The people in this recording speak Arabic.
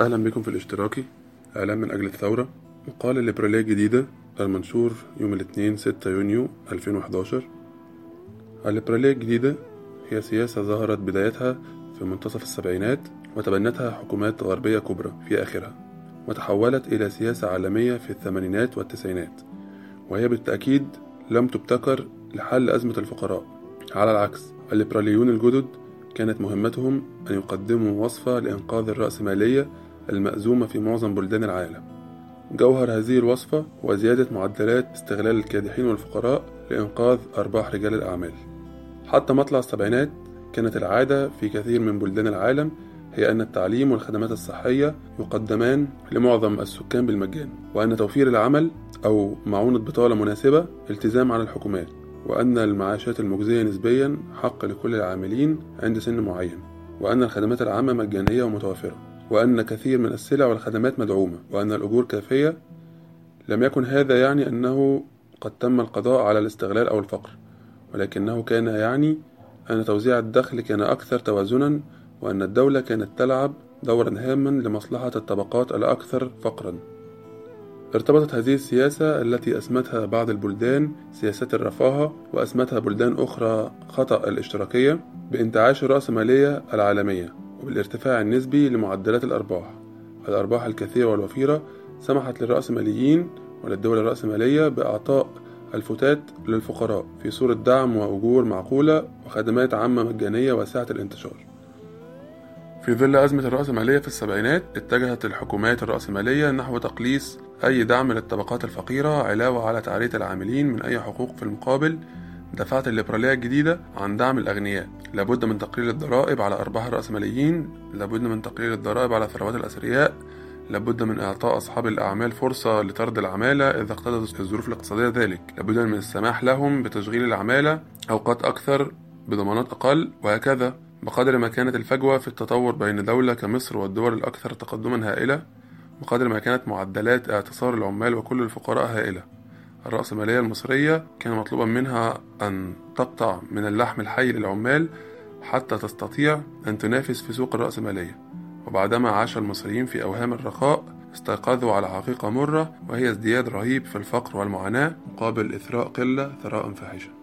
أهلا بكم في الاشتراكي إعلام من أجل الثورة. مقال الليبرالية الجديدة المنشور يوم الاثنين 6 يونيو 2011 الليبرالية الجديدة هي سياسة ظهرت بدايتها في منتصف السبعينات وتبنتها حكومات غربية كبرى في آخرها وتحولت إلى سياسة عالمية في الثمانينات والتسعينات وهي بالتأكيد لم تبتكر لحل أزمة الفقراء. على العكس الليبراليون الجدد كانت مهمتهم أن يقدموا وصفة لإنقاذ الرأسمالية المأزومة في معظم بلدان العالم. جوهر هذه الوصفة هو زيادة معدلات استغلال الكادحين والفقراء لإنقاذ أرباح رجال الأعمال. حتى مطلع السبعينات كانت العادة في كثير من بلدان العالم هي أن التعليم والخدمات الصحية يقدمان لمعظم السكان بالمجان وأن توفير العمل أو معونة بطالة مناسبة التزام على الحكومات وأن المعاشات المجزية نسبيا حق لكل العاملين عند سن معين وأن الخدمات العامة مجانية ومتوفرة. وأن كثير من السلع والخدمات مدعومة وأن الأجور كافية. لم يكن هذا يعني أنه قد تم القضاء على الاستغلال أو الفقر ولكنه كان يعني أن توزيع الدخل كان أكثر توازنا وأن الدولة كانت تلعب دورا هاما لمصلحة الطبقات الأكثر فقرا. ارتبطت هذه السياسة التي أسمتها بعض البلدان سياسات الرفاهة وأسمتها بلدان أخرى خطأ الاشتراكية بانتعاش الرأسمالية العالمية. وبالارتفاع النسبي لمعدلات الأرباح. الأرباح الكثيرة والوفيرة سمحت للرأسماليين وللدول الرأسمالية بإعطاء الفتات للفقراء في صورة دعم وأجور معقولة وخدمات عامة مجانية واسعة الانتشار. في ظل أزمة الرأسمالية في السبعينات اتجهت الحكومات الرأسمالية نحو تقليص أي دعم للطبقات الفقيرة علاوة على تعرية العاملين من أي حقوق في المقابل دفعت الليبرالية الجديدة عن دعم الأغنياء. لابد من تقليل الضرائب على أرباح الرأسماليين لابد من تقليل الضرائب على ثروات الأثرياء. لابد من إعطاء أصحاب الأعمال فرصة لطرد العمالة إذا اقتضت الظروف الاقتصادية ذلك. لابد من السماح لهم بتشغيل العمالة أوقات أكثر بضمانات أقل وهكذا. بقدر ما كانت الفجوة في التطور بين دولة كمصر والدول الأكثر تقدما هائلة بقدر ما كانت معدلات اعتصار العمال وكل الفقراء هائلة. الرأسمالية المصرية كان مطلوبا منها أن تقطع من اللحم الحي للعمال حتى تستطيع أن تنافس في سوق الرأسمالية وبعدما عاش المصريين في أوهام الرخاء استيقظوا على حقيقة مرة وهي ازدياد رهيب في الفقر والمعاناة مقابل إثراء قلة ثراء فاحشة.